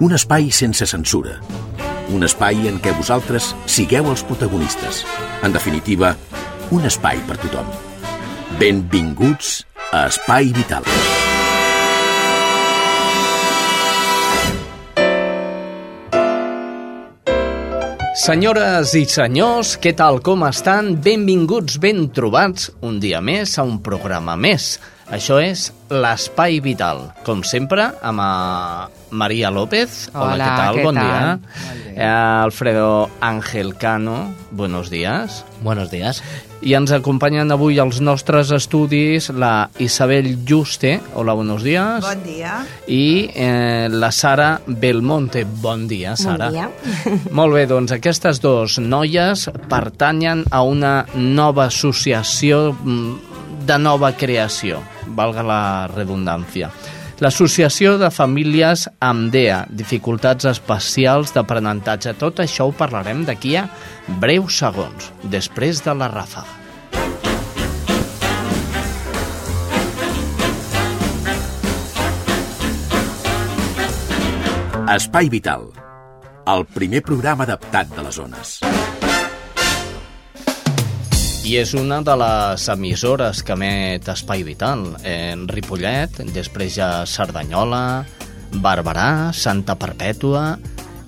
un espai sense censura. Un espai en què vosaltres sigueu els protagonistes. En definitiva, un espai per tothom. Benvinguts a Espai Vital. Senyores i senyors, què tal, com estan? Benvinguts, ben trobats, un dia més a un programa més. Això és l'Espai Vital, com sempre, amb a Maria López. Hola, què tal? què bon tal? dia. Bé. Eh, Alfredo Ángel Cano, buenos días. Buenos días. I ens acompanyen avui als nostres estudis la Isabel Juste. Hola, buenos días. Bon dia. I eh, la Sara Belmonte. Bon dia, Sara. Bon dia. Molt bé, doncs aquestes dues noies pertanyen a una nova associació mm, de nova creació, valga la redundància. L'Associació de Famílies amb DEA, dificultats especials d'aprenentatge. Tot això ho parlarem d'aquí a breus segons, després de la ràfaga. Espai Vital, el primer programa adaptat de les zones. I és una de les emissores que emet Espai Vital. En Ripollet, després ja Cerdanyola, Barberà, Santa Perpètua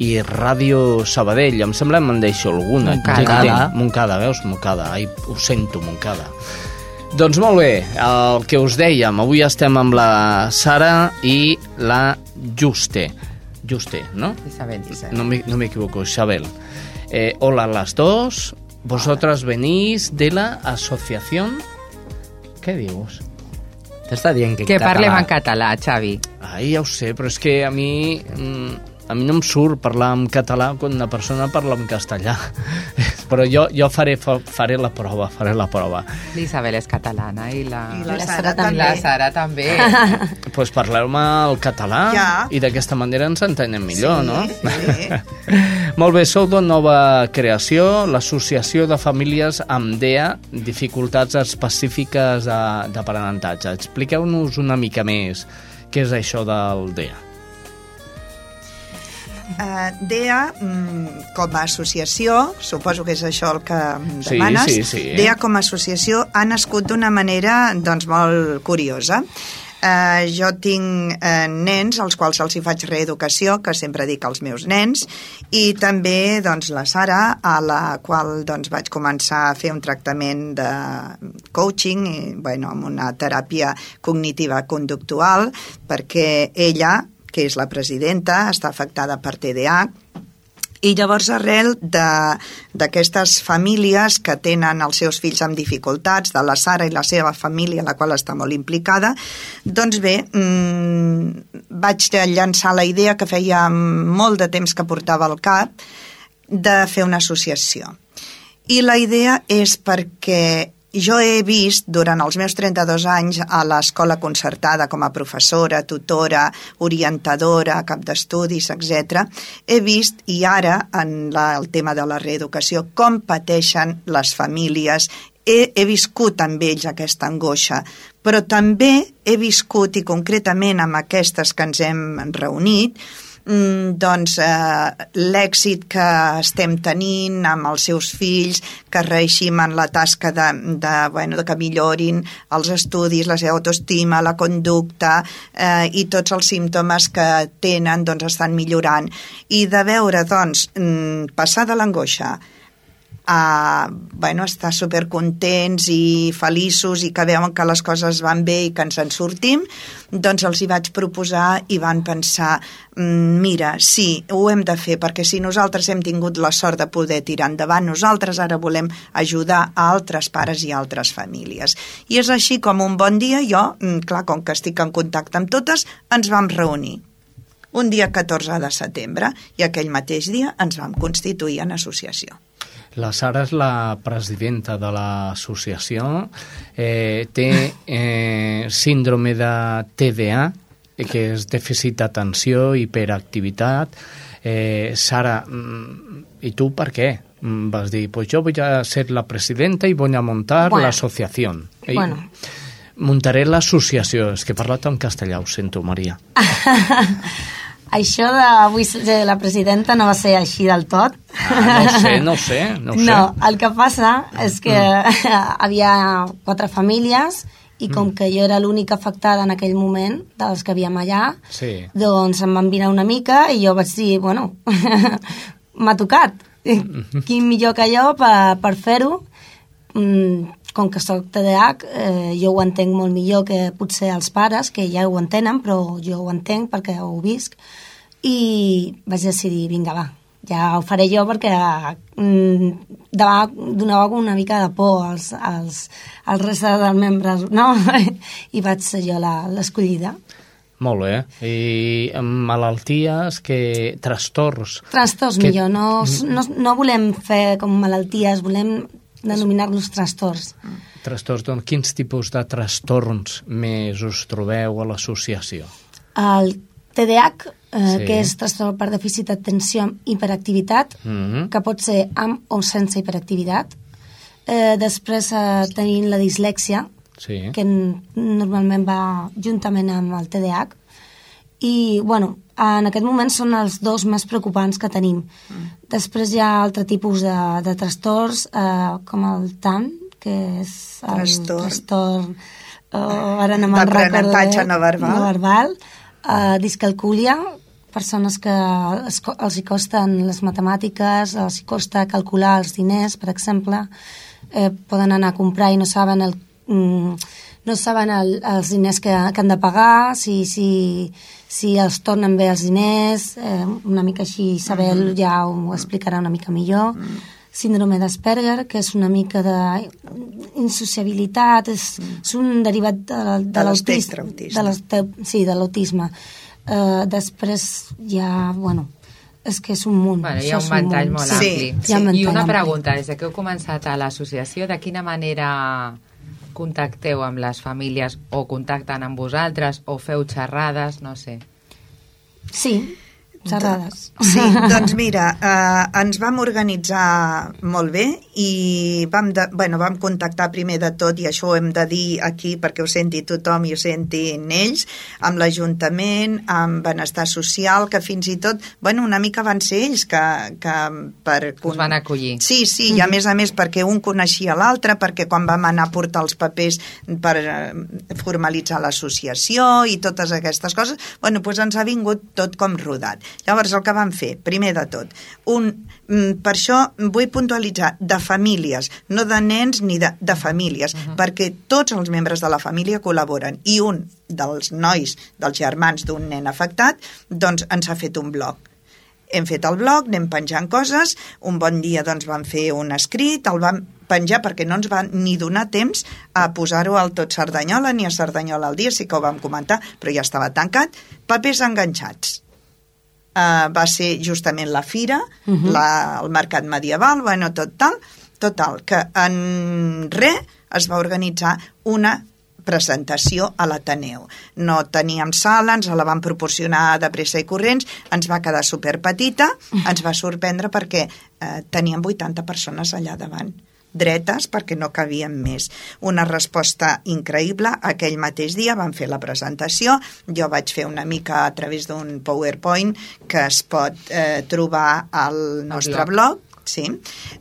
i Ràdio Sabadell. Em sembla que me'n deixo alguna. Montcada. Tinc- Montcada, veus? Montcada. Ai, ho sento, Montcada. Doncs molt bé, el que us dèiem, avui estem amb la Sara i la Juste. Juste, ¿no? Isabel, Isabel. No me, no me equivoco, Isabel. Eh, hola a las dos. Vosotras venís de la asociación... Què dius? T'està dient que, Que parlem en català, Xavi. Ai, ja ho sé, però és que a mi... mm, A mi no em surt parlar en català quan una persona parla en castellà. Però jo, jo faré, fa- faré la prova, faré la prova. L'Isabel és catalana i la... I la I Sara també. La Sara també. Doncs pues parleu-me el català Ja. i d'aquesta manera ens entenem millor, Sí, no? sí. Molt bé, sou de nova creació, l'Associació de Famílies amb DEA, dificultats específiques de- d'aprenentatge. Expliqueu-nos una mica més què és això del DEA. Uh, DEA, mm, com a associació, suposo que és això el que em Sí, demanes, sí, sí. DEA com a associació ha nascut d'una manera doncs, molt curiosa. Uh, jo tinc uh, nens als quals els hi faig reeducació, que sempre dic als meus nens, i també doncs, la Sara, a la qual doncs, vaig començar a fer un tractament de coaching, i, bueno, amb una teràpia cognitiva conductual, perquè ella, que és la presidenta, està afectada per TDAH, i llavors, arrel d'aquestes famílies que tenen els seus fills amb dificultats, de la Sara i la seva família, la qual està molt implicada, doncs bé, mmm, vaig llançar la idea que feia molt de temps que portava al cap de fer una associació. I la idea és perquè jo he vist durant els meus 32 anys a l'escola concertada com a professora, tutora, orientadora, cap d'estudis, etc. He vist, i ara en la, el tema de la reeducació, com pateixen les famílies he, he viscut amb ells aquesta angoixa, però també he viscut, i concretament amb aquestes que ens hem reunit, mm, doncs eh, l'èxit que estem tenint amb els seus fills, que reeixim en la tasca de, de, bueno, de que millorin els estudis, la seva autoestima, la conducta eh, i tots els símptomes que tenen doncs estan millorant. I de veure doncs mm, passar de l'angoixa a bueno, estar supercontents i feliços i que veuen que les coses van bé i que ens en sortim, doncs els hi vaig proposar i van pensar "Mm, mira, sí, ho hem de fer perquè si nosaltres hem tingut la sort de poder tirar endavant, nosaltres ara volem ajudar a altres pares i altres famílies. I és així com un bon dia jo, mm, clar, com que estic en contacte amb totes, ens vam reunir. un dia 14 de setembre, i aquell mateix dia ens vam constituir en associació. La Sara és la presidenta de l'associació, eh, té eh, síndrome de TDA, que és dèficit d'atenció, hiperactivitat. Eh, Sara, mm, i tu per què? Mm, Vas dir, pues yo voy a ser la presidenta y voy a montar Bueno. la asociación. I Bueno. Muntaré l'associació. És que he parlat en castellà, ho sento, Maria. Això de vull ser la presidenta no va ser així del tot. Ah, no sé, no sé, no sé. No, el que passa és que havia quatre famílies i com que jo era l'única afectada en aquell moment dels que havíem allà, Sí. doncs em van mirar una mica i jo vaig dir, bueno, m'ha tocat. Quin millor que jo per, per fer-ho? Mm, com que sóc TDAH, eh, jo ho entenc molt millor que potser els pares, que ja ho entenen, però jo ho entenc perquè ho visc. I vaig decidir, vinga, va, ja ho faré jo perquè mm, demà donava una mica de por als, als, als restes dels membres, no? I vaig ser jo la- l'escollida. Molt bé. I malalties, que trastorns. Trastorns, Que- millor. No, no, no volem fer com malalties, volem denominar-los trastorns. Trastorns, doncs, quins tipus de trastorns més us trobeu a l'associació? El TDAH, eh, Sí. que és trastorn per dèficit d'atenció amb hiperactivitat, Mhm. que pot ser amb o sense hiperactivitat. Eh, després eh, tenim la dislèxia, Sí. que normalment va juntament amb el TDAH. I, bueno, en aquest moment són els dos més preocupants que tenim. Mm. Després hi ha altre tipus de, de trastorns, eh, com el TAN, que és el Trastorn. trastorn oh, ara no me'n recordo no verbal. no verbal eh, discalcúlia, persones que es, els hi costen les matemàtiques, els hi costa calcular els diners, per exemple, eh, poden anar a comprar i no saben el, mm, no saben el, els diners que, que han de pagar, si, si, si els tornen bé els diners, eh, una mica així, Isabel ja ho explicarà una mica millor. Síndrome d'Asperger, que és una mica de insociabilitat, és, és un derivat de, de, De sí, de l'autisme. Uh, després ja, bueno, és que és un munt. Bueno, hi ha un ventall munt. molt Sí, ampli. ha un I una pregunta, des de que heu començat a l'associació, de quina manera contacteu amb les famílies o contacten amb vosaltres o feu xerrades, no sé. Sí, xerrades. Sí, doncs mira, eh, ens vam organitzar molt bé i vam, de, bueno, vam contactar primer de tot, i això ho hem de dir aquí perquè ho senti tothom i ho sentin ells, amb l'Ajuntament, amb Benestar Social, que fins i tot, bueno, una mica van ser ells que, que per... Us van acollir. Sí, sí, i a més a més perquè un coneixia l'altre, perquè quan vam anar a portar els papers per eh, formalitzar l'associació i totes aquestes coses, bueno, doncs ens ha vingut tot com rodat. Llavors, el que vam fer, primer de tot, un, mm, per això vull puntualitzar de famílies, no de nens ni de, de famílies, uh -huh. perquè tots els membres de la família col·laboren i un dels nois, dels germans d'un nen afectat, doncs ens ha fet un blog hem fet el blog, anem penjant coses, un bon dia doncs vam fer un escrit, el vam penjar perquè no ens va ni donar temps a posar-ho al tot Cerdanyola ni a Cerdanyola al dia, sí que ho vam comentar, però ja estava tancat, papers enganxats. Uh, va ser justament la fira, uh -huh. la, el mercat medieval, bueno, tot tal, total, que en res es va organitzar una presentació a l'Ateneu. No teníem sala, ens la van proporcionar de pressa i corrents, ens va quedar superpetita, ens va sorprendre perquè eh, teníem 80 persones allà davant dretes perquè no cabien més. Una resposta increïble. Aquell mateix dia vam fer la presentació. Jo vaig fer una mica a través d'un PowerPoint que es pot eh, trobar al nostre blog. blog Sí,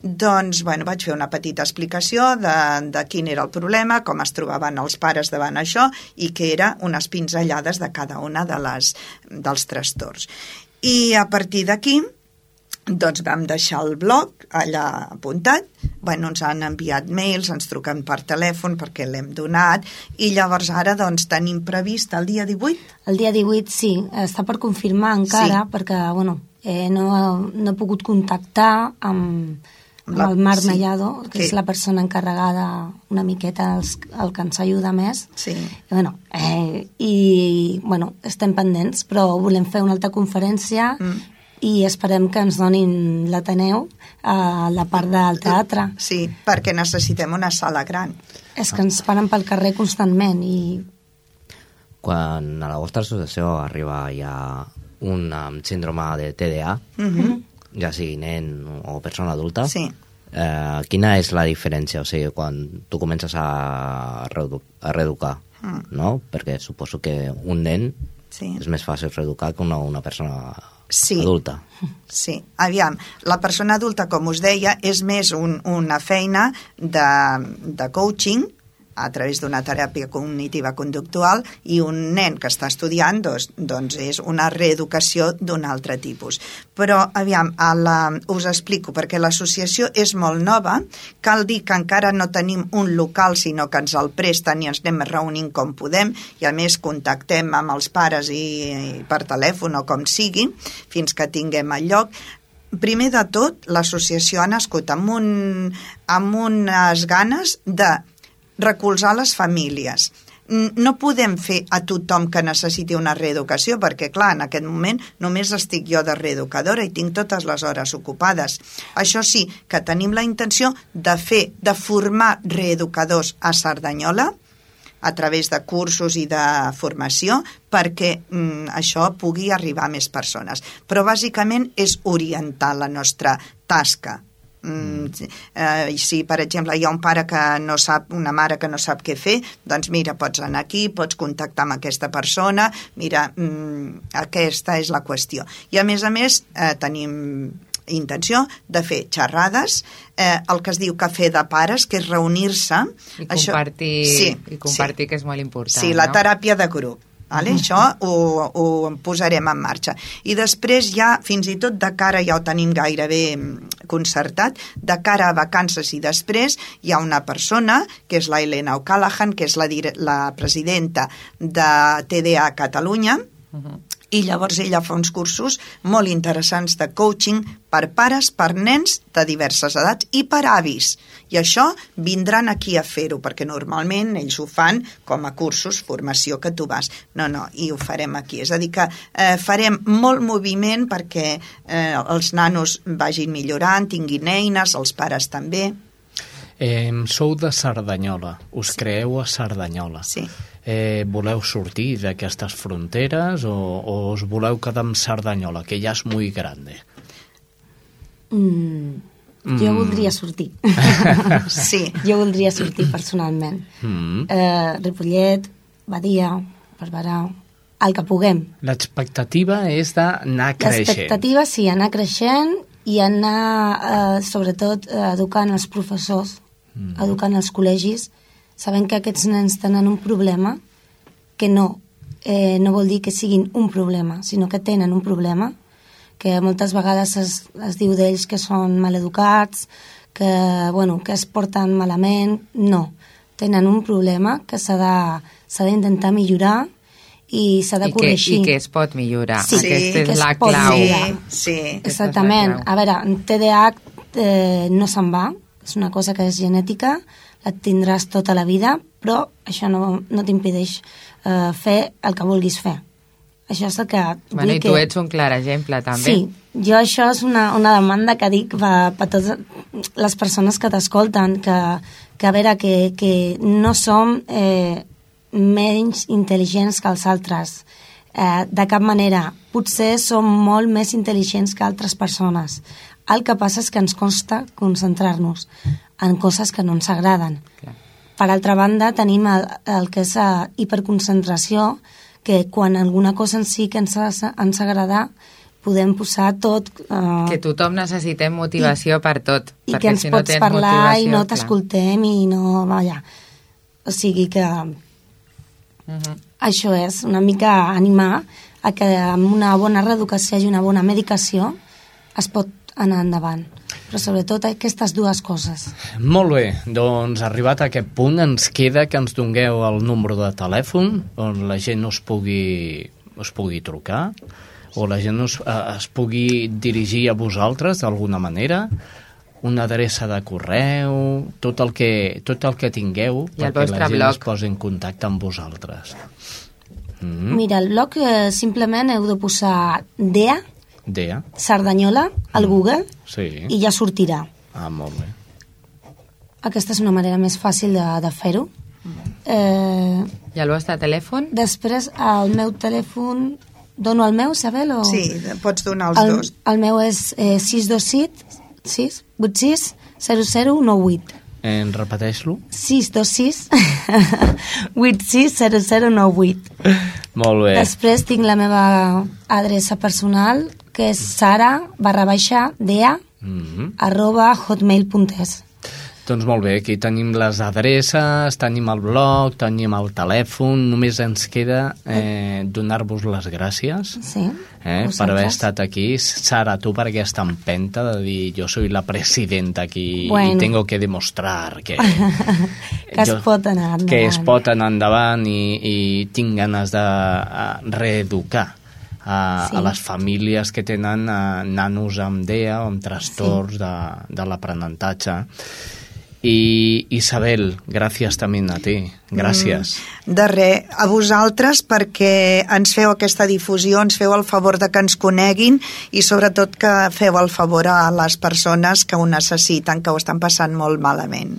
doncs bueno, vaig fer una petita explicació de, de quin era el problema, com es trobaven els pares davant això i que era unes pinzellades de cada una de les, dels trastorns. I a partir d'aquí doncs vam deixar el blog allà apuntat, bueno, ens han enviat mails, ens truquen per telèfon perquè l'hem donat i llavors ara doncs tenim previst el dia 18 El dia 18, sí, està per confirmar encara, Sí. perquè, bueno, eh, no, no he pogut contactar amb, amb La- el Marc sí. Mellado, que Sí. és la persona encarregada una miqueta els, el que ens ajuda més. Sí. I, bueno, eh, i bueno, estem pendents, però volem fer una altra conferència Mm. I esperem que ens donin l'Ateneu a la part del teatre. Sí, perquè necessitem una sala gran. És que ens paren pel carrer constantment i Quan a la vostra associació arriba ja un amb síndrome de TDA, Mhm. ja sigui nen o persona adulta, Sí. eh, quina és la diferència? O sigui, quan tu comences a, reedu a reeducar, Mm. no? Perquè suposo que un nen Sí. és més fàcil reeducar que una, una persona Sí. adulta. Sí, aviam, la persona adulta, com us deia, és més un, una feina de, de coaching a través d'una teràpia cognitiva conductual i un nen que està estudiant doncs, doncs és una reeducació d'un altre tipus. Però, aviam, a la, us explico, perquè l'associació és molt nova, cal dir que encara no tenim un local, sinó que ens el presten i ens anem reunint com podem, i a més contactem amb els pares i, i per telèfon o com sigui, fins que tinguem el lloc. Primer de tot, l'associació ha nascut amb, un, amb unes ganes de recolzar les famílies. No podem fer a tothom que necessiti una reeducació, perquè, clar, en aquest moment només estic jo de reeducadora i tinc totes les hores ocupades. Això sí, que tenim la intenció de fer, de formar reeducadors a Cerdanyola, a través de cursos i de formació perquè mm, això pugui arribar a més persones. Però bàsicament és orientar la nostra tasca. Mm, sí, eh, si, per exemple, hi ha un pare que no sap, una mare que no sap què fer, doncs mira, pots anar aquí, pots contactar amb aquesta persona, mira, mm, aquesta és la qüestió. I a més a més, eh, tenim intenció de fer xerrades, eh, el que es diu cafè de pares, que és reunir-se... I compartir, sí, i compartir que és molt important. Sí, la no? teràpia de grup. Vale? Això ho, ho posarem en marxa. I després ja, fins i tot de cara, ja ho tenim gairebé mm, concertat, de cara a vacances i després hi ha una persona, que és la Helena O'Callaghan, que és la, la presidenta de TDA Catalunya, i llavors ella fa uns cursos molt interessants de coaching per pares, per nens de diverses edats i per avis. I això vindran aquí a fer-ho, perquè normalment ells ho fan com a cursos, formació que tu vas. No, no, i ho farem aquí. És a dir, que eh, farem molt moviment perquè eh, els nanos vagin millorant, tinguin eines, els pares també. Eh, sou de Cerdanyola, us creeu a Cerdanyola. Sí. Eh, voleu sortir d'aquestes fronteres o, o us voleu quedar amb Cerdanyola, que ja és molt grande? mm, jo voldria sortir. Sí. jo voldria sortir personalment. Mm. Eh, Ripollet, Badia, Barberà, el que puguem. L'expectativa és d'anar creixent. L'expectativa, sí, anar creixent i anar, eh, sobretot, educant els professors, mm. educant els col·legis, sabent que aquests nens tenen un problema que no, eh, no vol dir que siguin un problema, sinó que tenen un problema, que moltes vegades es, es diu d'ells que són maleducats, que, bueno, que es porten malament. No, tenen un problema que s'ha de- s'ha d'intentar millorar i s'ha de I que, corregir. I que es pot millorar. Sí, Aquesta que és es la pot clau. millorar. Sí, sí. Exactament. A veure, en TDAH eh, no se'n va, és una cosa que és genètica, la tindràs tota la vida, però això no, no t'impedeix eh, fer el que vulguis fer. Això és el que... Bueno, I que... tu ets un clar exemple, també. Sí, jo això és una, una demanda que dic per, per totes les persones que t'escolten, que, que a veure, que, que no som eh, menys intel·ligents que els altres, eh, de cap manera. Potser som molt més intel·ligents que altres persones. El que passa és que ens costa concentrar-nos en coses que no ens agraden. Clar. Per altra banda, tenim el, el que és la hiperconcentració, que quan alguna cosa en si que ens, ens agrada, podem posar tot... Eh, Que tothom necessitem motivació per tot. I que ens si no pots tens parlar i no t'escoltem i no... Vaja. O sigui que Mhm. això és una mica animar a que amb una bona reeducació i una bona medicació es pot anar endavant. Però sobretot aquestes dues coses. Molt bé, doncs arribat a aquest punt ens queda que ens dongueu el número de telèfon on la gent us pugui, us pugui trucar o la gent us, eh, es pugui dirigir a vosaltres d'alguna manera una adreça de correu, tot el que, tot el que tingueu I el perquè la gent blog? es posi en contacte amb vosaltres. Mm, Mira, el blog eh, simplement heu de posar DEA, Dea, Cerdanyola, al Google, sí. i ja sortirà. Ah, molt bé. Aquesta és una manera més fàcil de, de fer-ho. Eh, I el vostre telèfon? després, el meu telèfon... Dono el meu, Isabel? O... Sí, pots donar els el, dos. El meu és eh, 627 6, 86 0098. En repeteix-lo? 626 86 0098. Molt bé. Després tinc la meva adreça personal, que és sara barra baixa dea Mm arroba hotmail.es. Doncs molt bé, aquí tenim les adreces, tenim el blog, tenim el telèfon, només ens queda eh, donar-vos les gràcies Sí, eh, per vosaltres. haver estat aquí. Sara, tu per aquesta empenta de dir jo soy la presidenta aquí Bueno. i tengo que demostrar que... Que es pot anar endavant. Que es pot anar endavant i, i tinc ganes de eh, reeducar a, Sí. a les famílies que tenen eh, nanos amb DEA o amb trastorns de, de l'aprenentatge. I Isabel, gràcies també a ti. Gràcies. De res, a vosaltres perquè ens feu aquesta difusió, ens feu el favor de que ens coneguin i sobretot que feu el favor a les persones que ho necessiten, que ho estan passant molt malament.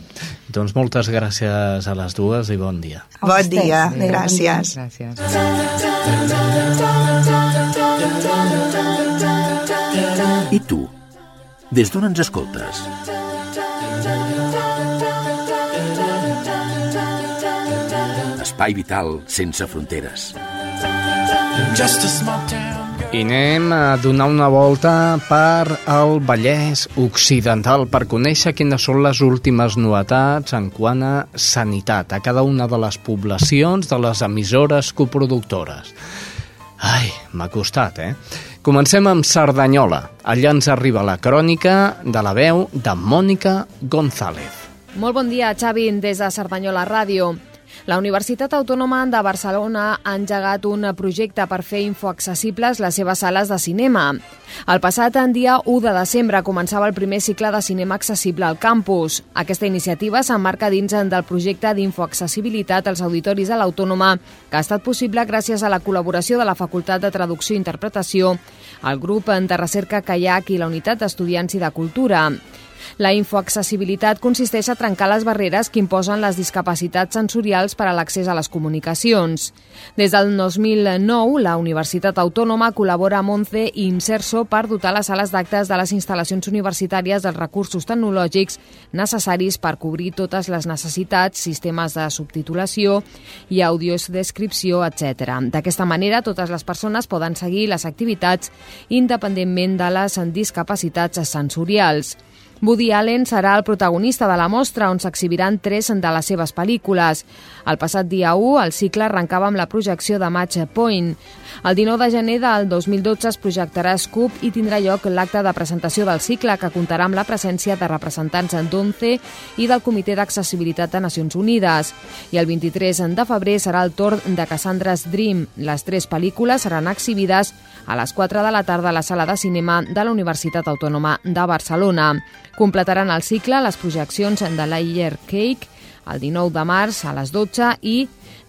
Doncs moltes gràcies a les dues i bon dia. A Bon vostès. dia, Adéu, bon dia. gràcies. Gràcies. I tu? Des d'on ens escoltes? Espai vital sense fronteres. I anem a donar una volta per al Vallès Occidental per conèixer quines són les últimes novetats en quant a sanitat a cada una de les poblacions de les emissores coproductores. Ai, m'ha costat, eh? Comencem amb Cerdanyola. Allà ens arriba la crònica de la veu de Mònica González. Molt bon dia, Xavi, des de Cerdanyola Ràdio. La Universitat Autònoma de Barcelona ha engegat un projecte per fer infoaccessibles les seves sales de cinema. El passat en dia 1 de desembre començava el primer cicle de cinema accessible al campus. Aquesta iniciativa s'emmarca dins del projecte d'infoaccessibilitat als auditoris de l'Autònoma, que ha estat possible gràcies a la col·laboració de la Facultat de Traducció i Interpretació, el grup de recerca Kayak i la Unitat d'Estudiants i de Cultura. La infoaccessibilitat consisteix a trencar les barreres que imposen les discapacitats sensorials per a l'accés a les comunicacions. Des del 2009, la Universitat Autònoma col·labora amb ONCE i Inserso per dotar les sales d'actes de les instal·lacions universitàries dels recursos tecnològics necessaris per cobrir totes les necessitats, sistemes de subtitulació i audiodescripció, etc. D'aquesta manera, totes les persones poden seguir les activitats independentment de les discapacitats sensorials. Woody Allen serà el protagonista de la mostra, on s'exhibiran tres de les seves pel·lícules. El passat dia 1, el cicle arrencava amb la projecció de Match Point. El 19 de gener del 2012 es projectarà Scoop i tindrà lloc l'acte de presentació del cicle, que comptarà amb la presència de representants d'ONCE i del Comitè d'Accessibilitat de Nacions Unides. I el 23 de febrer serà el torn de Cassandra's Dream. Les tres pel·lícules seran exhibides a les 4 de la tarda a la sala de cinema de la Universitat Autònoma de Barcelona. Completaran el cicle les projeccions de Layer Cake el 19 de març a les 12 i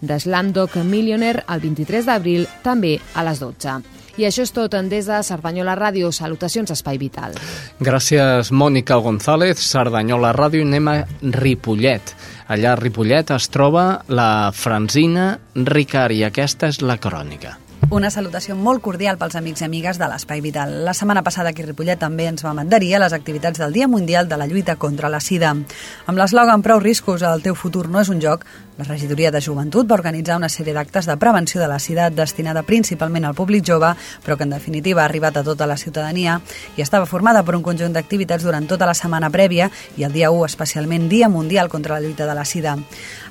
de Slamdog Millionaire el 23 d'abril també a les 12. I això és tot en des de Cerdanyola Ràdio. Salutacions, Espai Vital. Gràcies, Mònica González, Cerdanyola Ràdio. Anem a Ripollet. Allà a Ripollet es troba la Franzina Ricard i aquesta és la crònica. Una salutació molt cordial pels amics i amigues de l'Espai Vital. La setmana passada aquí a Ripollet també ens vam adherir a les activitats del Dia Mundial de la Lluita contra la Sida. Amb l'eslògan Prou riscos, el teu futur no és un joc, la regidoria de joventut va organitzar una sèrie d'actes de prevenció de la sida destinada principalment al públic jove, però que en definitiva ha arribat a tota la ciutadania i estava formada per un conjunt d'activitats durant tota la setmana prèvia i el dia 1 especialment Dia Mundial contra la lluita de la sida.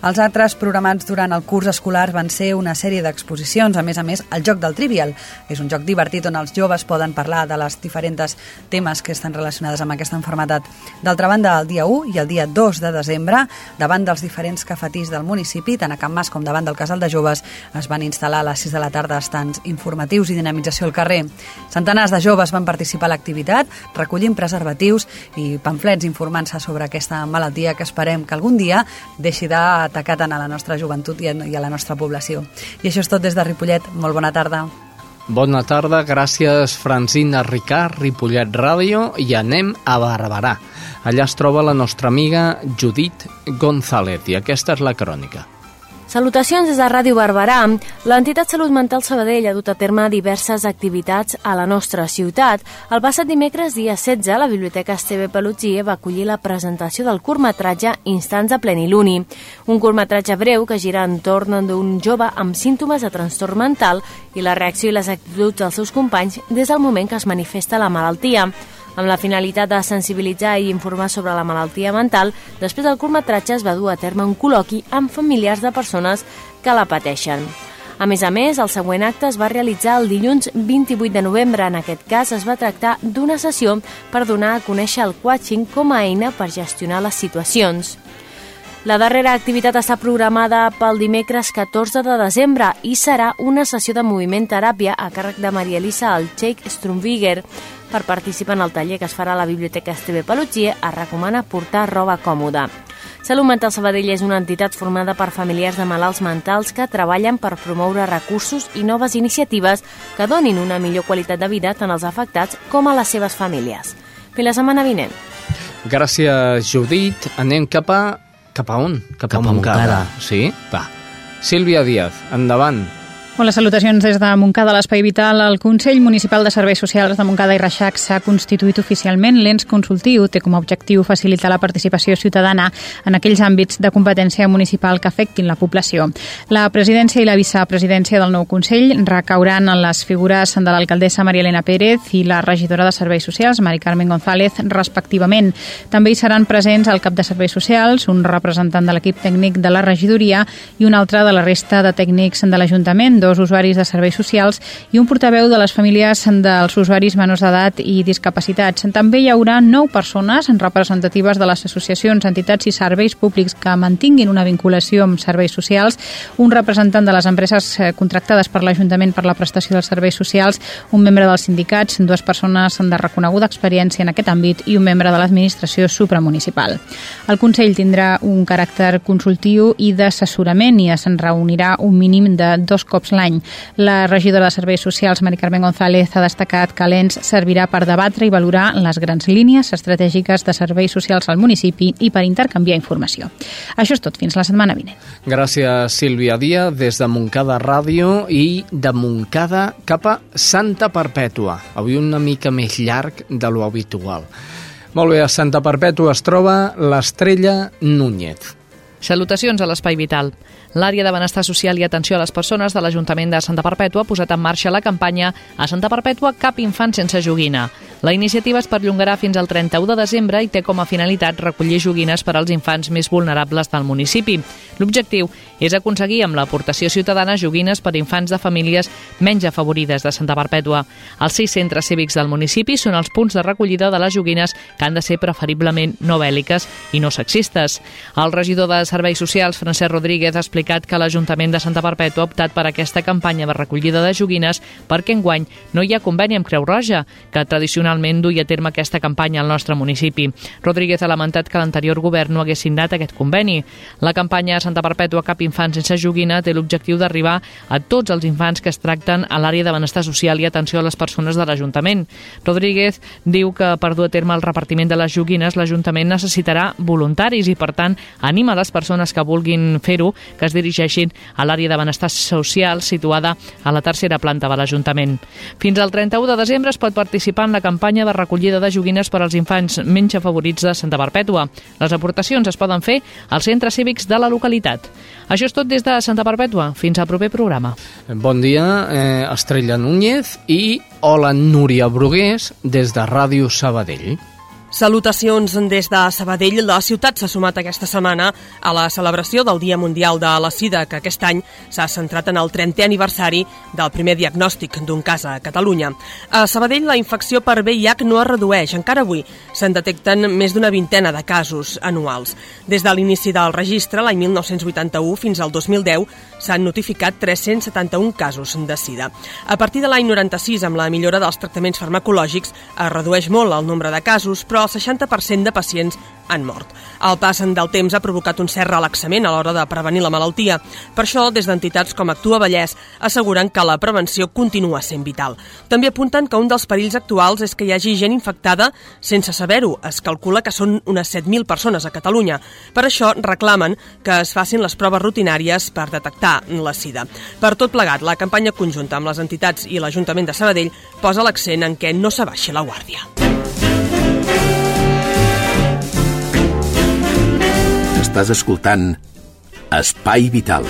Els altres programats durant el curs escolar van ser una sèrie d'exposicions, a més a més, el joc del Trivial. És un joc divertit on els joves poden parlar de les diferents temes que estan relacionades amb aquesta enfermetat. D'altra banda, el dia 1 i el dia 2 de desembre, davant dels diferents cafetís del municipi, tant a Can Mas com davant del Casal de Joves, es van instal·lar a les 6 de la tarda estants informatius i dinamització al carrer. Centenars de joves van participar a l'activitat, recollint preservatius i pamflets informant-se sobre aquesta malaltia que esperem que algun dia deixi d'atacar tant a la nostra joventut i a la nostra població. I això és tot des de Ripollet. Molt bona tarda. Bona tarda, gràcies Francina Ricard, Ripollet Ràdio, i anem a Barberà. Allà es troba la nostra amiga Judit González, i aquesta és la crònica. Salutacions des de Ràdio Barberà. L'entitat Salut Mental Sabadell ha dut a terme diverses activitats a la nostra ciutat. El passat dimecres, dia 16, la Biblioteca Esteve Pelutgie va acollir la presentació del curtmetratge Instants de Pleniluni, un curtmetratge breu que gira entorn d'un jove amb símptomes de trastorn mental i la reacció i les actituds dels seus companys des del moment que es manifesta la malaltia amb la finalitat de sensibilitzar i informar sobre la malaltia mental, després del curtmetratge es va dur a terme un col·loqui amb familiars de persones que la pateixen. A més a més, el següent acte es va realitzar el dilluns 28 de novembre. En aquest cas, es va tractar d'una sessió per donar a conèixer el coaching com a eina per gestionar les situacions. La darrera activitat està programada pel dimecres 14 de desembre i serà una sessió de moviment teràpia a càrrec de Maria Elisa Alcheik Strumviger. Per participar en el taller que es farà a la Biblioteca Esteve Pelutxie, es recomana portar roba còmoda. Salut Mental Sabadell és una entitat formada per familiars de malalts mentals que treballen per promoure recursos i noves iniciatives que donin una millor qualitat de vida tant als afectats com a les seves famílies. Fins la setmana vinent. Gràcies, Judit. Anem cap a cap a on? Cap, cap a Montcada. Montcada. Sí? Va. Sílvia Díaz, endavant. Hola, salutacions des de Montcada, l'Espai Vital. El Consell Municipal de Serveis Socials de Montcada i Reixac s'ha constituït oficialment. L'ens consultiu té com a objectiu facilitar la participació ciutadana en aquells àmbits de competència municipal que afectin la població. La presidència i la vicepresidència del nou Consell recauran en les figures de l'alcaldessa Maria Elena Pérez i la regidora de Serveis Socials, Mari Carmen González, respectivament. També hi seran presents el cap de Serveis Socials, un representant de l'equip tècnic de la regidoria i un altre de la resta de tècnics de l'Ajuntament, dos usuaris de serveis socials i un portaveu de les famílies dels usuaris menors d'edat i discapacitats. També hi haurà nou persones representatives de les associacions, entitats i serveis públics que mantinguin una vinculació amb serveis socials, un representant de les empreses eh, contractades per l'Ajuntament per la prestació dels serveis socials, un membre dels sindicats, dues persones de reconeguda experiència en aquest àmbit i un membre de l'administració supramunicipal. El Consell tindrà un caràcter consultiu i d'assessorament i es reunirà un mínim de dos cops l'any. La regidora de Serveis Socials, Mari Carmen González, ha destacat que l'ENS servirà per debatre i valorar les grans línies estratègiques de serveis socials al municipi i per intercanviar informació. Això és tot. Fins la setmana vinent. Gràcies, Sílvia Díaz, des de Montcada Ràdio i de Montcada cap a Santa Perpètua. Avui una mica més llarg de lo habitual. Molt bé, a Santa Perpètua es troba l'Estrella Núñez. Salutacions a l'Espai Vital. L'àrea de benestar social i atenció a les persones de l'Ajuntament de Santa Perpètua ha posat en marxa la campanya A Santa Perpètua cap infant sense joguina. La iniciativa es perllongarà fins al 31 de desembre i té com a finalitat recollir joguines per als infants més vulnerables del municipi. L'objectiu és aconseguir amb l'aportació ciutadana joguines per infants de famílies menys afavorides de Santa Perpètua. Els sis centres cívics del municipi són els punts de recollida de les joguines que han de ser preferiblement no bèl·liques i no sexistes. El regidor de Serveis Socials, Francesc Rodríguez, ha explicat explicat que l'Ajuntament de Santa Perpètua ha optat per aquesta campanya de recollida de joguines perquè enguany no hi ha conveni amb Creu Roja, que tradicionalment duia a terme aquesta campanya al nostre municipi. Rodríguez ha lamentat que l'anterior govern no hagués signat aquest conveni. La campanya Santa Perpètua Cap Infant sense joguina té l'objectiu d'arribar a tots els infants que es tracten a l'àrea de benestar social i atenció a les persones de l'Ajuntament. Rodríguez diu que per dur a terme el repartiment de les joguines l'Ajuntament necessitarà voluntaris i, per tant, anima les persones que vulguin fer-ho que es es dirigeixin a l'àrea de benestar social situada a la tercera planta de l'Ajuntament. Fins al 31 de desembre es pot participar en la campanya de recollida de joguines per als infants menys afavorits de Santa Perpètua. Les aportacions es poden fer als centres cívics de la localitat. Això és tot des de Santa Perpètua. Fins al proper programa. Bon dia, eh, Estrella Núñez i hola Núria Brugués des de Ràdio Sabadell. Salutacions des de Sabadell. La ciutat s'ha sumat aquesta setmana a la celebració del Dia Mundial de la Sida, que aquest any s'ha centrat en el 30è aniversari del primer diagnòstic d'un cas a Catalunya. A Sabadell la infecció per VIH no es redueix. Encara avui se'n detecten més d'una vintena de casos anuals. Des de l'inici del registre, l'any 1981 fins al 2010, s'han notificat 371 casos de sida. A partir de l'any 96, amb la millora dels tractaments farmacològics, es redueix molt el nombre de casos, però el 60% de pacients han mort. El pas del temps ha provocat un cert relaxament a l'hora de prevenir la malaltia. Per això, des d'entitats com Actua Vallès asseguren que la prevenció continua sent vital. També apunten que un dels perills actuals és que hi hagi gent infectada sense saber-ho. Es calcula que són unes 7.000 persones a Catalunya. Per això reclamen que es facin les proves rutinàries per detectar la sida. Per tot plegat, la campanya conjunta amb les entitats i l'Ajuntament de Sabadell posa l'accent en què no s'abaixi la guàrdia. Estàs escoltant Espai Vital.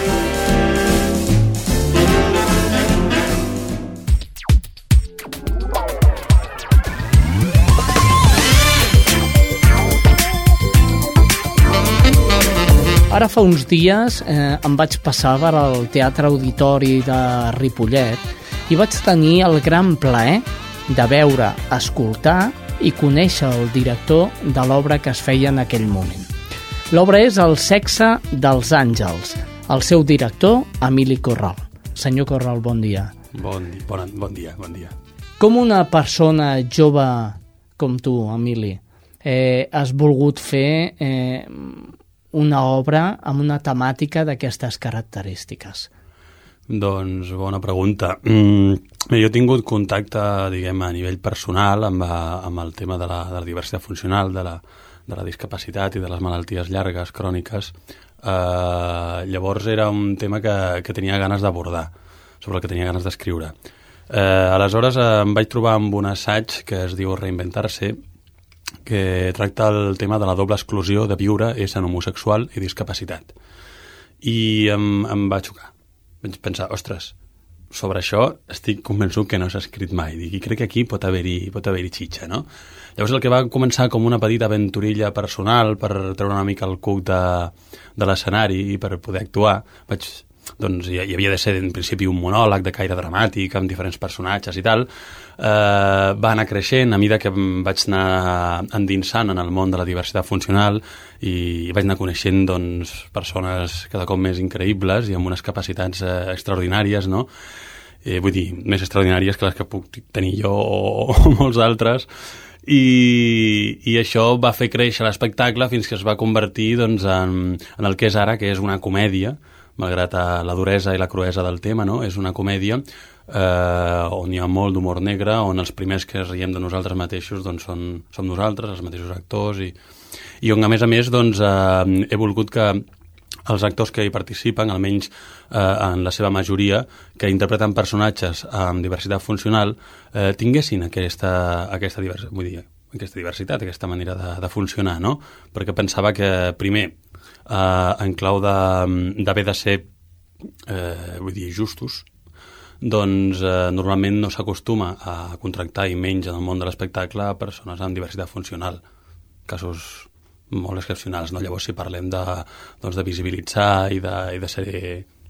Ara fa uns dies eh, em vaig passar per al Teatre Auditori de Ripollet i vaig tenir el gran plaer de veure, escoltar i conèixer el director de l'obra que es feia en aquell moment. L'obra és El sexe dels àngels. El seu director, Emili Corral. Senyor Corral, bon dia. Bon, bon, bon dia, bon dia. Com una persona jove com tu, Emili, eh, has volgut fer eh, una obra amb una temàtica d'aquestes característiques? Doncs bona pregunta. Mm, jo he tingut contacte, diguem, a nivell personal amb, amb el tema de la, de la diversitat funcional, de la, de la discapacitat i de les malalties llargues, cròniques. Eh, llavors era un tema que, que tenia ganes d'abordar, sobre el que tenia ganes d'escriure. Eh, aleshores eh, em vaig trobar amb un assaig que es diu Reinventar-se, que tracta el tema de la doble exclusió de viure essent homosexual i discapacitat. I em, em va xocar. Vaig pensar, ostres, sobre això estic convençut que no s'ha escrit mai. I crec que aquí pot haver-hi pot haver xitxa, no? Llavors el que va començar com una petita aventurilla personal per treure una mica el cuc de, de l'escenari i per poder actuar, vaig doncs hi, hi havia de ser en principi un monòleg de caire dramàtic amb diferents personatges i tal, eh, va anar creixent a mida que em vaig anar endinsant en el món de la diversitat funcional i vaig anar coneixent doncs, persones cada cop més increïbles i amb unes capacitats eh, extraordinàries, no? Eh, vull dir, més extraordinàries que les que puc tenir jo o, o molts altres, i, i això va fer créixer l'espectacle fins que es va convertir doncs, en, en el que és ara, que és una comèdia, malgrat eh, la duresa i la cruesa del tema, no? és una comèdia eh, on hi ha molt d'humor negre, on els primers que riem de nosaltres mateixos doncs, són, som nosaltres, els mateixos actors, i, i on a més a més doncs, eh, he volgut que els actors que hi participen, almenys eh, en la seva majoria, que interpreten personatges amb diversitat funcional, eh, tinguessin aquesta, aquesta, diversitat, vull dir, aquesta diversitat, aquesta manera de, de funcionar, no? Perquè pensava que, primer, eh, en clau d'haver de, de ser, eh, vull dir, justos, doncs eh, normalment no s'acostuma a contractar i menys en el món de l'espectacle persones amb diversitat funcional. Casos molt excepcionals, no? Llavors, si parlem de, doncs, de visibilitzar i de, i de ser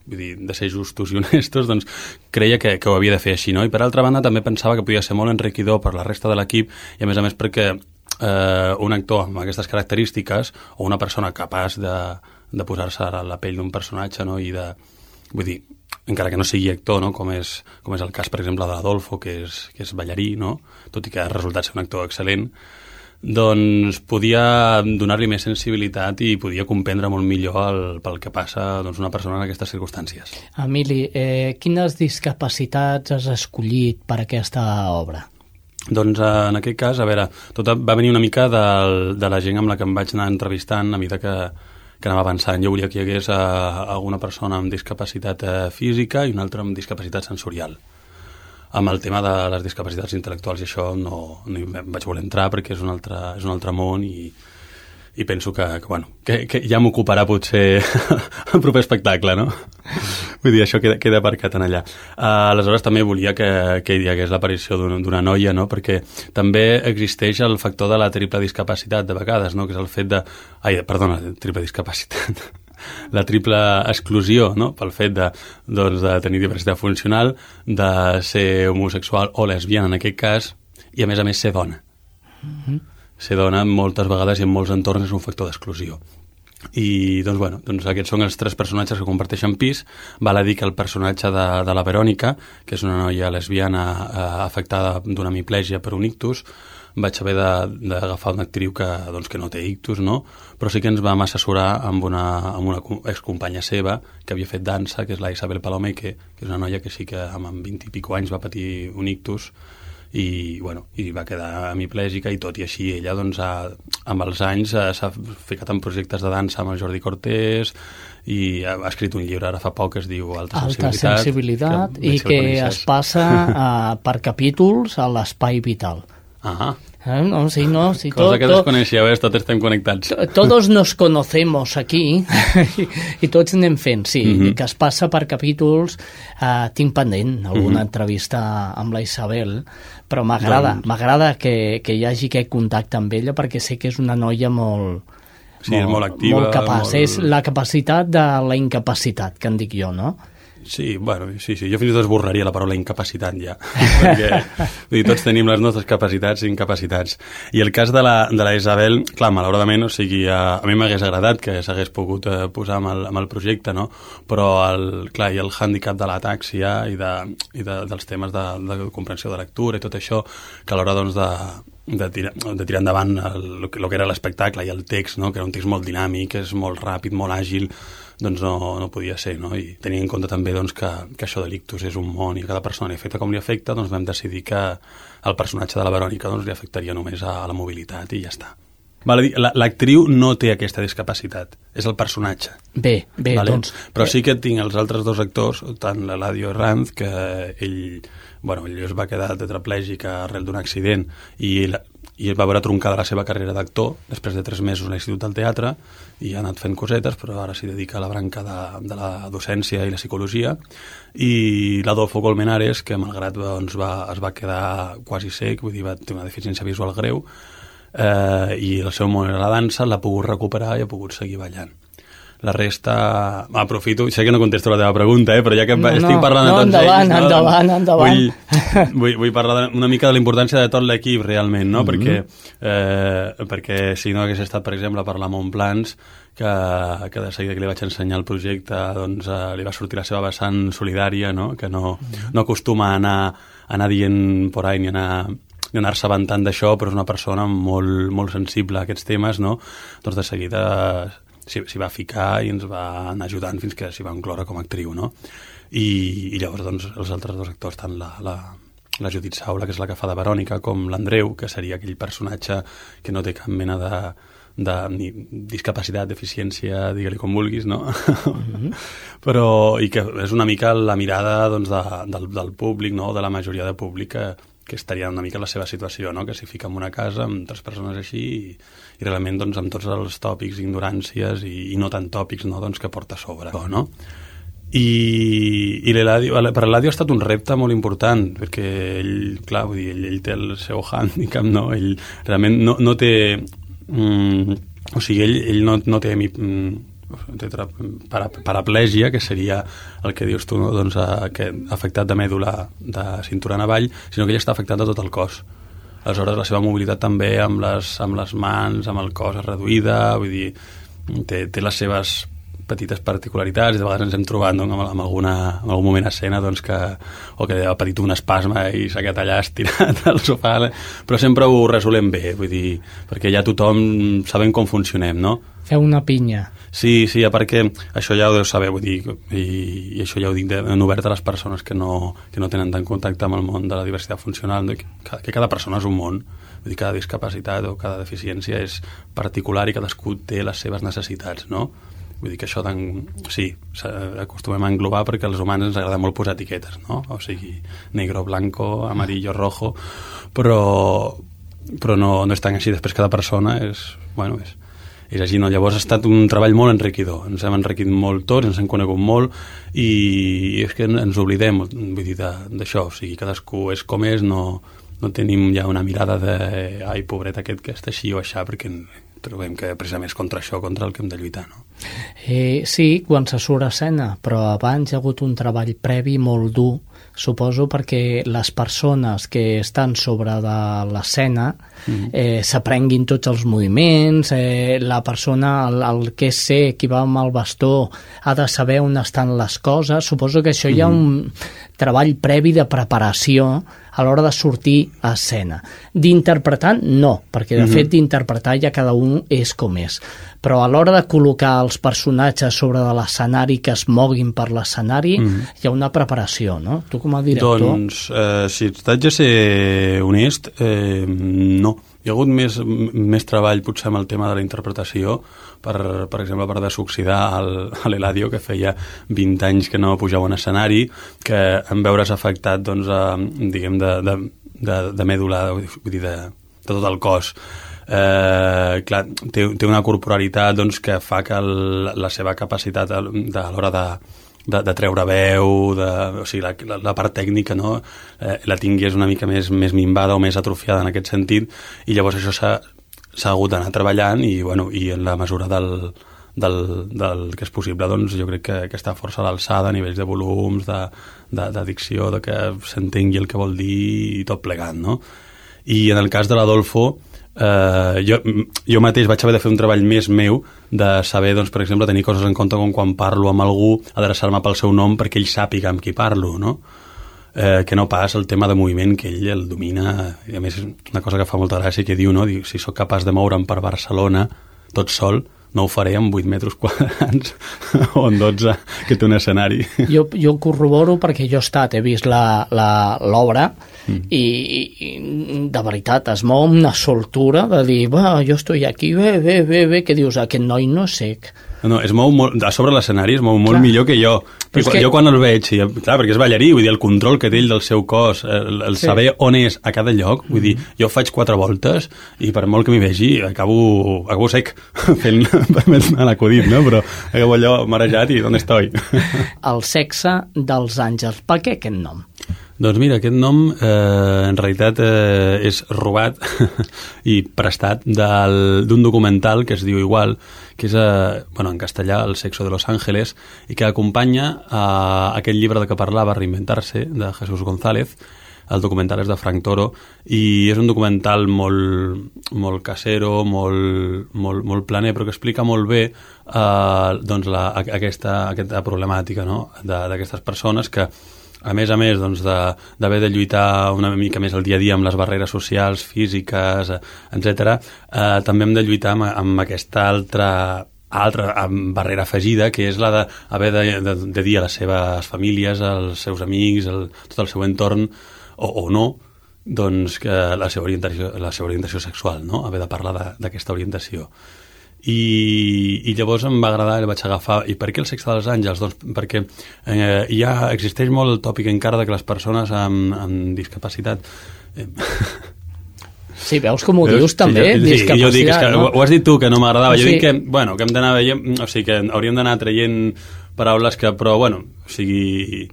vull dir, de ser justos i honestos, doncs creia que, que ho havia de fer així, no? I per altra banda també pensava que podia ser molt enriquidor per la resta de l'equip i a més a més perquè eh, un actor amb aquestes característiques o una persona capaç de, de posar-se a la pell d'un personatge no? i de, vull dir, encara que no sigui actor, no? com, és, com és el cas, per exemple, de l'Adolfo, que és, que és ballarí, no? tot i que ha resultat ser un actor excel·lent, doncs podia donar-li més sensibilitat i podia comprendre molt millor el, pel que passa doncs, una persona en aquestes circumstàncies. Emili, eh, quines discapacitats has escollit per aquesta obra? Doncs eh, en aquest cas, a veure, tot va venir una mica de, de la gent amb la que em vaig anar entrevistant a mesura que, que anava avançant. Jo volia que hi hagués eh, alguna persona amb discapacitat eh, física i una altra amb discapacitat sensorial amb el tema de les discapacitats intel·lectuals i això no, no hi vaig voler entrar perquè és un altre, és un altre món i, i penso que, que, bueno, que, que ja m'ocuparà potser el proper espectacle, no? Vull dir, això queda, queda aparcat en allà. Uh, aleshores, també volia que, que hi hagués l'aparició d'una noia, no? perquè també existeix el factor de la triple discapacitat, de vegades, no? que és el fet de... Ai, perdona, triple discapacitat la triple exclusió no? pel fet de, doncs, de tenir diversitat funcional, de ser homosexual o lesbiana en aquest cas, i a més a més ser dona. Mm -hmm. Ser dona moltes vegades i en molts entorns és un factor d'exclusió i doncs, bueno, doncs aquests són els tres personatges que comparteixen pis val a dir que el personatge de, de la Verònica que és una noia lesbiana eh, afectada d'una hemiplegia per un ictus vaig haver d'agafar una actriu que, doncs, que no té ictus, no? però sí que ens vam assessorar amb una, amb una excompanya seva que havia fet dansa, que és la Isabel Palome, que, que és una noia que sí que amb 20 i pico anys va patir un ictus i, bueno, i va quedar hemiplègica i tot i així ella doncs, ha, amb els anys s'ha ficat en projectes de dansa amb el Jordi Cortés i ha, ha escrit un llibre ara fa poc que es diu Alta, Alta Sensibilitat, que i que, que es passa uh, per capítols a l'espai vital. Ah, Eh, no, sí, no, sí, Cosa que desconeixeu, eh? tots estem connectats. Todos nos conocemos aquí i, tots anem fent, sí, mm -hmm. que es passa per capítols. Uh, tinc pendent alguna mm -hmm. entrevista amb la Isabel, però m'agrada, doncs... m'agrada que, que hi hagi aquest contacte amb ella perquè sé que és una noia molt, Sí, molt, molt activa. Molt capaç. Molt... És la capacitat de la incapacitat, que en dic jo, no? Sí, bueno, sí, sí. Jo fins i tot esborraria la paraula incapacitat ja, perquè dir, tots tenim les nostres capacitats i incapacitats. I el cas de la, de la Isabel, clar, malauradament, o sigui, a, a mi m'hagués agradat que s'hagués pogut eh, posar amb el, amb el projecte, no? Però, el, clar, i el hàndicap de l'atàxia i, de, i de, dels temes de, de comprensió de lectura i tot això, que a l'hora, doncs, de, de tirar, de tirar endavant el, el que era l'espectacle i el text, no? que era un text molt dinàmic, és molt ràpid, molt àgil, doncs no, no podia ser, no? I tenint en compte també doncs, que, que això de l'ictus és un món i a cada persona li afecta com li afecta, doncs vam decidir que el personatge de la Verònica doncs, li afectaria només a, a la mobilitat i ja està. Vale, L'actriu no té aquesta discapacitat, és el personatge. Bé, bé, vale? doncs... Però sí que tinc els altres dos actors, tant l'Eladio Ranz, que ell, bueno, ell es va quedar tetraplègic arrel d'un accident i la, i va veure troncada la seva carrera d'actor. Després de tres mesos a l'Institut del Teatre i ha anat fent cosetes, però ara s'hi dedica a la branca de, de la docència i la psicologia. I l'Adolfo Colmenares, que malgrat doncs, va, es va quedar quasi sec, vull dir, va tenir una deficiència visual greu eh, i el seu món era la dansa, l'ha pogut recuperar i ha pogut seguir ballant la resta... Aprofito, sé que no contesto la teva pregunta, eh, però ja que no, estic parlant no, de tots endavant, ells... No, endavant, endavant. Vull, vull, vull parlar una mica de la importància de tot l'equip, realment, no? Mm -hmm. perquè, eh, perquè si no hagués estat, per exemple, per la Montplans, que, que de seguida que li vaig ensenyar el projecte doncs, eh, li va sortir la seva vessant solidària, no? que no, no acostuma a anar, a anar dient por ahí ni anar ni anar-se avantant d'això, però és una persona molt, molt sensible a aquests temes, no? doncs de seguida s'hi va ficar i ens va anar ajudant fins que s'hi va incloure com a actriu, no? I, i llavors doncs, els altres dos actors, tant la, la, la Judit Saula, que és la que fa de Verònica, com l'Andreu, que seria aquell personatge que no té cap mena de, de ni discapacitat, deficiència, digue-li com vulguis, no? Mm -hmm. Però, i que és una mica la mirada doncs, de, del, del públic, no? de la majoria de públic que, que estaria una mica en la seva situació, no? que s'hi fica en una casa amb tres persones així i, i realment doncs, amb tots els tòpics, ignoràncies i, i no tan tòpics no? doncs, que porta a sobre. No? I, i per l'Eladio ha estat un repte molt important perquè ell, clar, vull dir, ell, ell té el seu handicap, no? ell realment no, no té mm, o sigui, ell, ell no, no té mm, para, paraplègia, que seria el que dius tu, no? doncs, a, que afectat de mèdula de cintura en avall, sinó que ell està afectat de tot el cos aleshores la seva mobilitat també amb les, amb les mans, amb el cos reduïda, vull dir, té, té les seves petites particularitats i de vegades ens hem trobat no, amb, amb, alguna, en algun moment a escena doncs, que, o que ha patit un espasme i s'ha quedat allà estirat al sofà però sempre ho resolem bé vull dir, perquè ja tothom sabem com funcionem no? Feu una pinya Sí, sí, perquè això ja ho deu saber, vull dir, i, i això ja ho dic de, en obert a les persones que no, que no tenen tant contacte amb el món de la diversitat funcional, que, que cada persona és un món, vull dir, cada discapacitat o cada deficiència és particular i cadascú té les seves necessitats, no? Vull dir que això, sí, acostumem a englobar perquè als humans ens agrada molt posar etiquetes, no? O sigui, negro, blanco, amarillo, rojo, però, però no, no és tan així. Després cada persona és, bueno, és, és així, no? Llavors ha estat un treball molt enriquidor, ens hem enriquit molt tots, ens hem conegut molt i és que ens oblidem, vull dir, d'això, o sigui, cadascú és com és, no, no tenim ja una mirada de ai, pobret aquest que està així o aixà, perquè trobem que precisament és contra això, contra el que hem de lluitar, no? Eh, sí, quan se surt a escena, però abans hi ha hagut un treball previ molt dur, suposo perquè les persones que estan sobre de l'escena mm. eh, s'aprenguin tots els moviments, eh, la persona, el, el que ser, qui va amb el bastó, ha de saber on estan les coses. Suposo que això mm. hi ha un treball previ de preparació a l'hora de sortir a escena. D'interpretar, no, perquè de mm -hmm. fet d'interpretar ja cada un és com és. Però a l'hora de col·locar els personatges sobre de l'escenari que es moguin per l'escenari, mm -hmm. hi ha una preparació, no? Tu com a director... Doncs, eh, si t'haig de ser honest, eh, no. Hi ha hagut més, més treball potser amb el tema de la interpretació, per, per exemple, per desoxidar l'Eladio, que feia 20 anys que no pujava un escenari, que en veure's afectat, doncs, a, diguem, de, de, de, de mèdula, vull dir, de, de tot el cos, eh, clar, té, té una corporalitat doncs, que fa que el, la seva capacitat a, a l'hora de, de, de treure veu, de, o sigui, la, la, la part tècnica no? eh, la tingués una mica més, més minvada o més atrofiada en aquest sentit, i llavors això s'ha hagut d'anar treballant i, bueno, i en la mesura del, del, del que és possible, doncs jo crec que, que està força a l'alçada a nivells de volums, d'addicció, de, de, de que s'entengui el que vol dir i tot plegat, no? I en el cas de l'Adolfo, jo, jo mateix vaig haver de fer un treball més meu de saber, doncs, per exemple, tenir coses en compte com quan parlo amb algú, adreçar-me pel seu nom perquè ell sàpiga amb qui parlo, no? eh, que no pas el tema de moviment que ell el domina i a més és una cosa que fa molta gràcia que diu, no? diu, si sóc capaç de moure'm per Barcelona tot sol, no ho faré amb 8 metres quadrats o en 12 que té un escenari. Jo, jo corroboro perquè jo he estat, he vist l'obra mm. i, i de veritat es mou una soltura de dir, va, jo estic aquí, bé, bé, bé, bé, que dius, aquest noi no és sec no, es mou molt, a sobre l'escenari es mou molt clar. millor que jo. Però que... Jo quan el veig, i, clar, perquè és ballarí, vull dir, el control que té ell del seu cos, el, el sí. saber on és a cada lloc, vull dir, jo faig quatre voltes i per molt que m'hi vegi, acabo, acabo sec fent, l'acudit, no? Però acabo allò marejat i on estoy? el sexe dels àngels. Per què aquest nom? Doncs mira, aquest nom eh, en realitat eh, és robat i prestat d'un documental que es diu igual, que és eh, bueno, en castellà El sexo de los ángeles i que acompanya a aquest llibre de què parlava, Reinventar-se, de Jesús González, el documental és de Frank Toro i és un documental molt, molt casero, molt, molt, molt planer, però que explica molt bé eh, doncs la, aquesta, aquesta problemàtica no? d'aquestes persones que a més a més doncs, d'haver de, de lluitar una mica més el dia a dia amb les barreres socials, físiques, etc., eh, també hem de lluitar amb, amb aquesta altra altra barrera afegida, que és la d'haver de, de, de, de dir a les seves famílies, als seus amics, el, tot el seu entorn, o, o no, doncs que la seva orientació, la seva orientació sexual, no? haver de parlar d'aquesta orientació i, i llavors em va agradar, el vaig agafar. I per què el sexe dels àngels? Doncs perquè eh, ja existeix molt el tòpic encara de que les persones amb, amb discapacitat... Eh, Sí, veus com ho veus, dius també, sí, discapacitat, jo dic, és que no? ho has dit tu, que no m'agradava. Sí. Jo dic que, bueno, que hem d'anar veient... O sigui, que hauríem d'anar traient paraules que, però, bueno, o sigui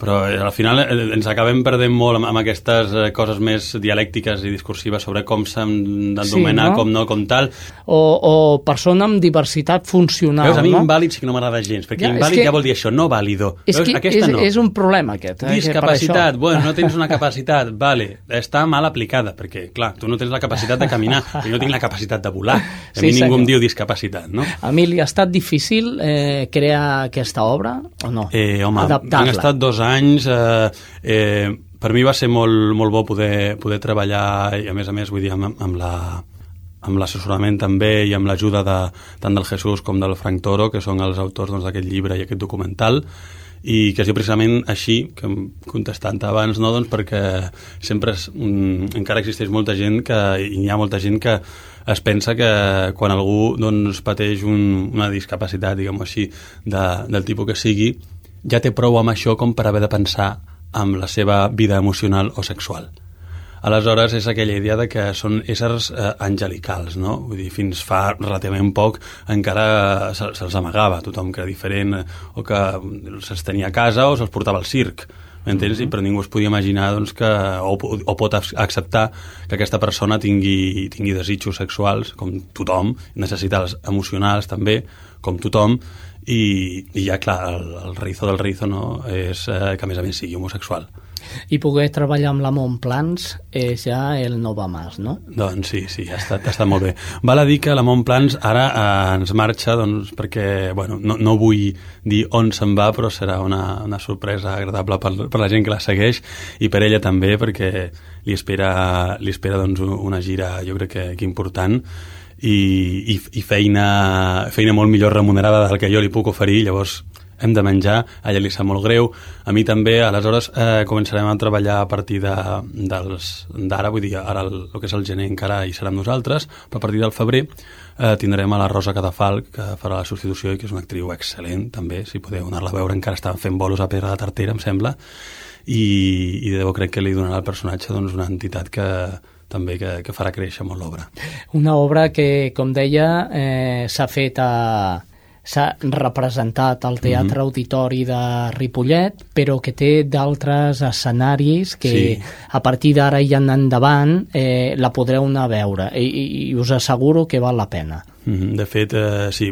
però eh, al final eh, ens acabem perdent molt amb, amb aquestes eh, coses més dialèctiques i discursives sobre com s'han d'anomenar, sí, no? com no, com tal. O, o persona amb diversitat funcional, Veus, a mi no? invàlid sí que no m'agrada gens, perquè ja, invàlid que... ja vol dir això, no vàlido. És, Veus, que és, no. és un problema aquest. Eh, Discapacitat, bueno, no tens una capacitat, vale, està mal aplicada, perquè, clar, tu no tens la capacitat de caminar, i no tinc la capacitat de volar. A sí, mi ningú senyor. em diu discapacitat, no? A mi li ha estat difícil eh, crear aquesta obra, o no? Eh, home, han estat dos anys anys eh, eh, per mi va ser molt, molt bo poder, poder treballar i a més a més vull dir amb, amb la amb l'assessorament també i amb l'ajuda de, tant del Jesús com del Frank Toro, que són els autors doncs, d'aquest doncs, llibre i aquest documental, i que diu precisament així, que contestant abans, no? doncs perquè sempre es, mm, encara existeix molta gent que, i hi ha molta gent que es pensa que quan algú doncs, pateix un, una discapacitat, diguem-ho així, de, del tipus que sigui, ja té prou amb això com per haver de pensar amb la seva vida emocional o sexual. Aleshores, és aquella idea de que són éssers eh, angelicals, no? Vull dir, fins fa relativament poc encara se'ls se amagava tothom que era diferent eh, o que se'ls tenia a casa o se'ls portava al circ m'entens? Mm -hmm. Però ningú es podia imaginar doncs, que, o, o pot acceptar que aquesta persona tingui, tingui desitjos sexuals, com tothom, necessitats emocionals també, com tothom, i, i ja, clar, el, el rizo del rizo no, és eh, que a més a més sigui homosexual. I poder treballar amb la Montplans és ja el no va més, no? Doncs sí, sí, ha estat, ha estat molt bé. Val a dir que la Montplans ara eh, ens marxa doncs, perquè, bueno, no, no vull dir on se'n va, però serà una, una sorpresa agradable per, per la gent que la segueix i per ella també, perquè li espera, li espera doncs, una gira, jo crec que, que important, i, i, i feina, feina molt millor remunerada del que jo li puc oferir, llavors hem de menjar, a ella li sap molt greu, a mi també, aleshores eh, començarem a treballar a partir d'ara, vull dir, ara el, el que és el gener encara hi serà amb nosaltres, però a partir del febrer eh, tindrem a la Rosa Cadafalc, que farà la substitució i que és una actriu excel·lent, també, si podeu anar-la a veure, encara està fent bolos a Pedra de Tartera, em sembla, i, i de debò crec que li donarà al personatge doncs, una entitat que, també que, que farà créixer molt l'obra. Una obra que, com deia, eh, s'ha fet a, s'ha representat al Teatre mm -hmm. Auditori de Ripollet, però que té d'altres escenaris que sí. a partir d'ara i en endavant eh, la podreu anar a veure i, i us asseguro que val la pena. Mm -hmm. De fet, eh, sí,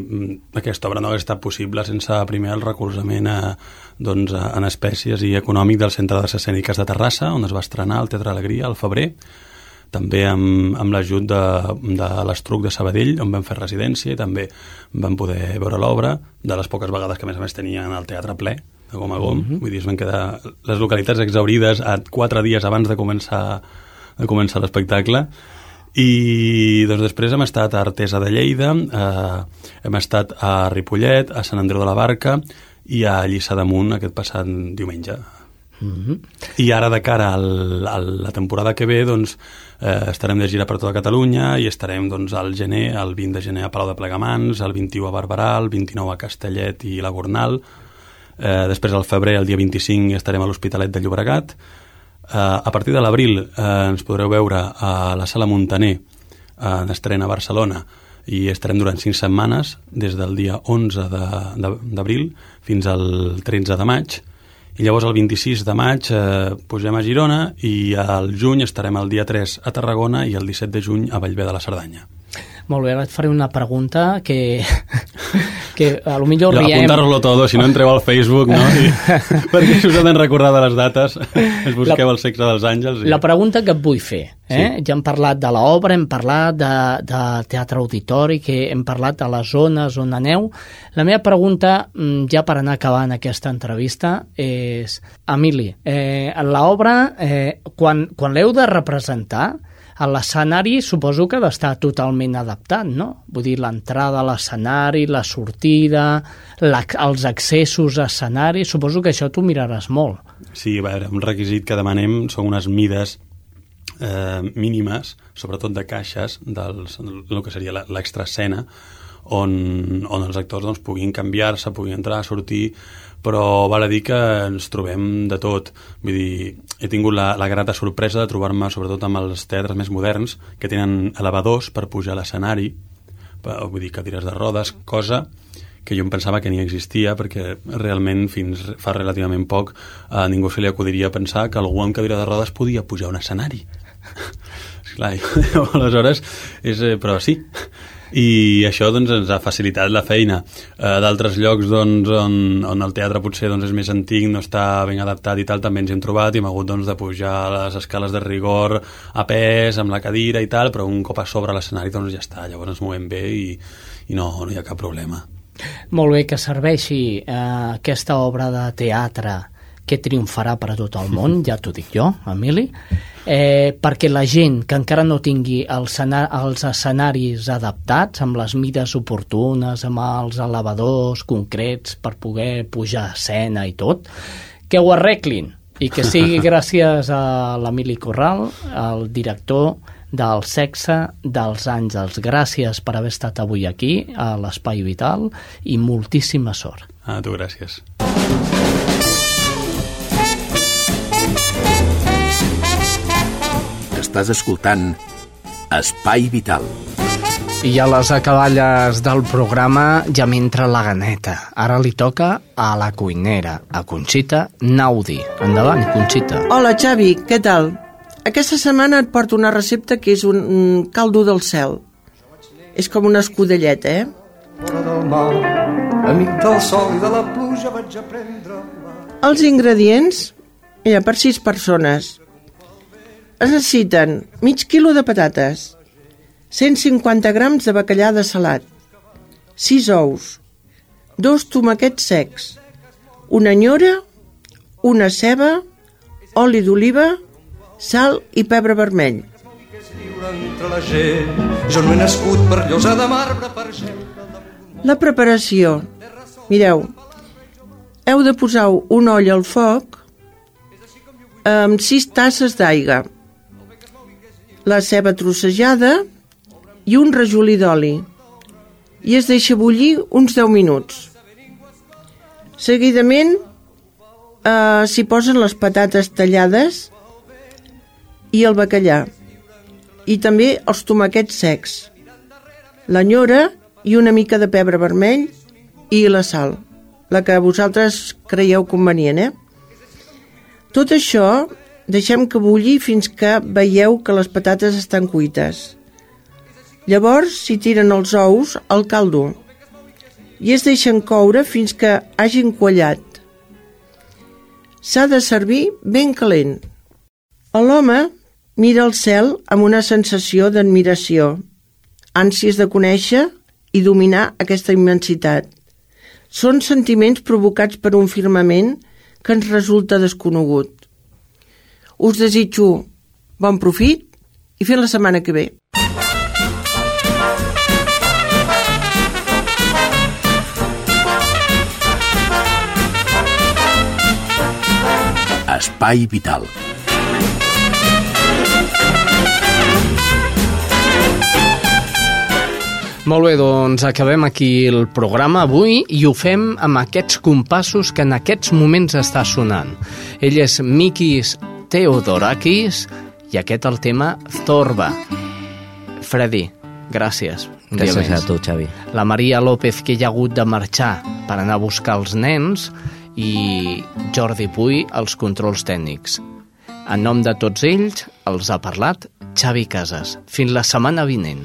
aquesta obra no hauria estat possible sense primer el recolzament a, doncs, en espècies i econòmic del Centre de Escèniques de Terrassa, on es va estrenar el Teatre Alegria al febrer, també amb, amb l'ajut de, de l'Estruc de Sabadell, on vam fer residència i també vam poder veure l'obra, de les poques vegades que a més a més tenien el teatre ple, de gom a gom, mm -hmm. vull dir, es van quedar les localitats exaurides a quatre dies abans de començar, de començar l'espectacle, i doncs després hem estat a Artesa de Lleida, eh, hem estat a Ripollet, a Sant Andreu de la Barca i a Lliçà d'Amunt aquest passat diumenge, Mm -hmm. I ara, de cara al, a la temporada que ve, doncs, eh, estarem de gira per tota Catalunya i estarem doncs, al gener, el 20 de gener a Palau de Plegamans, el 21 a Barberà, el 29 a Castellet i la Gornal, eh, després al febrer, el dia 25, estarem a l'Hospitalet de Llobregat. Eh, a partir de l'abril eh, ens podreu veure a la Sala Montaner, eh, en estrena a Barcelona, i estarem durant 5 setmanes, des del dia 11 d'abril fins al 13 de maig, i llavors el 26 de maig eh, pugem a Girona i al juny estarem el dia 3 a Tarragona i el 17 de juny a Vallvé de la Cerdanya. Molt bé, ara et faré una pregunta que, que a lo millor riem... apuntar-lo todo, si no entreu al Facebook, no? I, perquè si us han recordar de les dates, es busqueu la, el sexe dels àngels. I... La pregunta que et vull fer, eh? Sí. ja hem parlat de l'obra, hem parlat de, de teatre auditori, que hem parlat de les zones on aneu. La meva pregunta, mm, ja per anar acabant aquesta entrevista, és, Emili, eh, l'obra, eh, quan, quan l'heu de representar, l'escenari suposo que ha d'estar totalment adaptat, no? Vull dir, l'entrada a l'escenari, la sortida, la, els accessos a escenari, suposo que això t'ho miraràs molt. Sí, a veure, un requisit que demanem són unes mides eh, mínimes, sobretot de caixes, dels, el que seria l'extraescena, on, on els actors doncs, puguin canviar-se, puguin entrar, sortir, però val a dir que ens trobem de tot. Vull dir, he tingut la, la grata sorpresa de trobar-me, sobretot amb els teatres més moderns, que tenen elevadors per pujar a l'escenari, vull dir, cadires de rodes, cosa que jo em pensava que ni existia perquè realment fins fa relativament poc a ningú se li acudiria pensar que algú amb cadira de rodes podia pujar a un escenari. Esclar, aleshores, és, eh, però sí, i això doncs, ens ha facilitat la feina. Eh, D'altres llocs doncs, on, on el teatre potser doncs, és més antic, no està ben adaptat i tal, també ens hem trobat i hem hagut doncs, de pujar les escales de rigor a pes, amb la cadira i tal, però un cop a sobre l'escenari doncs, ja està, llavors ens movem bé i, i no, no hi ha cap problema. Molt bé, que serveixi eh, aquesta obra de teatre que triomfarà per a tot el món, ja t'ho dic jo, Emili, eh, perquè la gent que encara no tingui els, els escenaris adaptats, amb les mides oportunes, amb els elevadors concrets per poder pujar a escena i tot, que ho arreglin i que sigui gràcies a l'Emili Corral, el director del sexe dels àngels. Gràcies per haver estat avui aquí, a l'Espai Vital, i moltíssima sort. A tu, gràcies. Estàs escoltant Espai Vital. I a les acaballes del programa ja m'entra la ganeta. Ara li toca a la cuinera, a Conxita Naudi. Endavant, Conxita. Hola, Xavi, què tal? Aquesta setmana et porto una recepta que és un, caldo del cel. És com una escudelleta, eh? amic del sol i de la pluja vaig aprendre Els ingredients, mira, per sis persones. Es necessiten mig quilo de patates, 150 grams de bacallà de salat, 6 ous, dos tomaquets secs, una nyora, una ceba, oli d'oliva, sal i pebre vermell. jo no he nascut per llosa de marbre per La preparació. Mireu, heu de posar un oll al foc amb 6 tasses d'aigua, la ceba trossejada i un rajolí d'oli i es deixa bullir uns 10 minuts. Seguidament eh, s'hi posen les patates tallades i el bacallà i també els tomaquets secs, la nyora i una mica de pebre vermell i la sal, la que vosaltres creieu convenient, eh? Tot això deixem que bulli fins que veieu que les patates estan cuites. Llavors s'hi tiren els ous al caldo i es deixen coure fins que hagin quallat. S'ha de servir ben calent. L'home mira el cel amb una sensació d'admiració, ànsies de conèixer i dominar aquesta immensitat. Són sentiments provocats per un firmament que ens resulta desconegut. Us desitjo bon profit i fins la setmana que ve. Espai Vital. Molt bé, doncs acabem aquí el programa avui i ho fem amb aquests compassos que en aquests moments està sonant. Ell és Mikis Theodorakis i aquest el tema Zorba. Freddy, gràcies. Gràcies a tu, Xavi. La Maria López, que hi ha hagut de marxar per anar a buscar els nens, i Jordi Puy, els controls tècnics. En nom de tots ells, els ha parlat Xavi Casas. Fins la setmana vinent.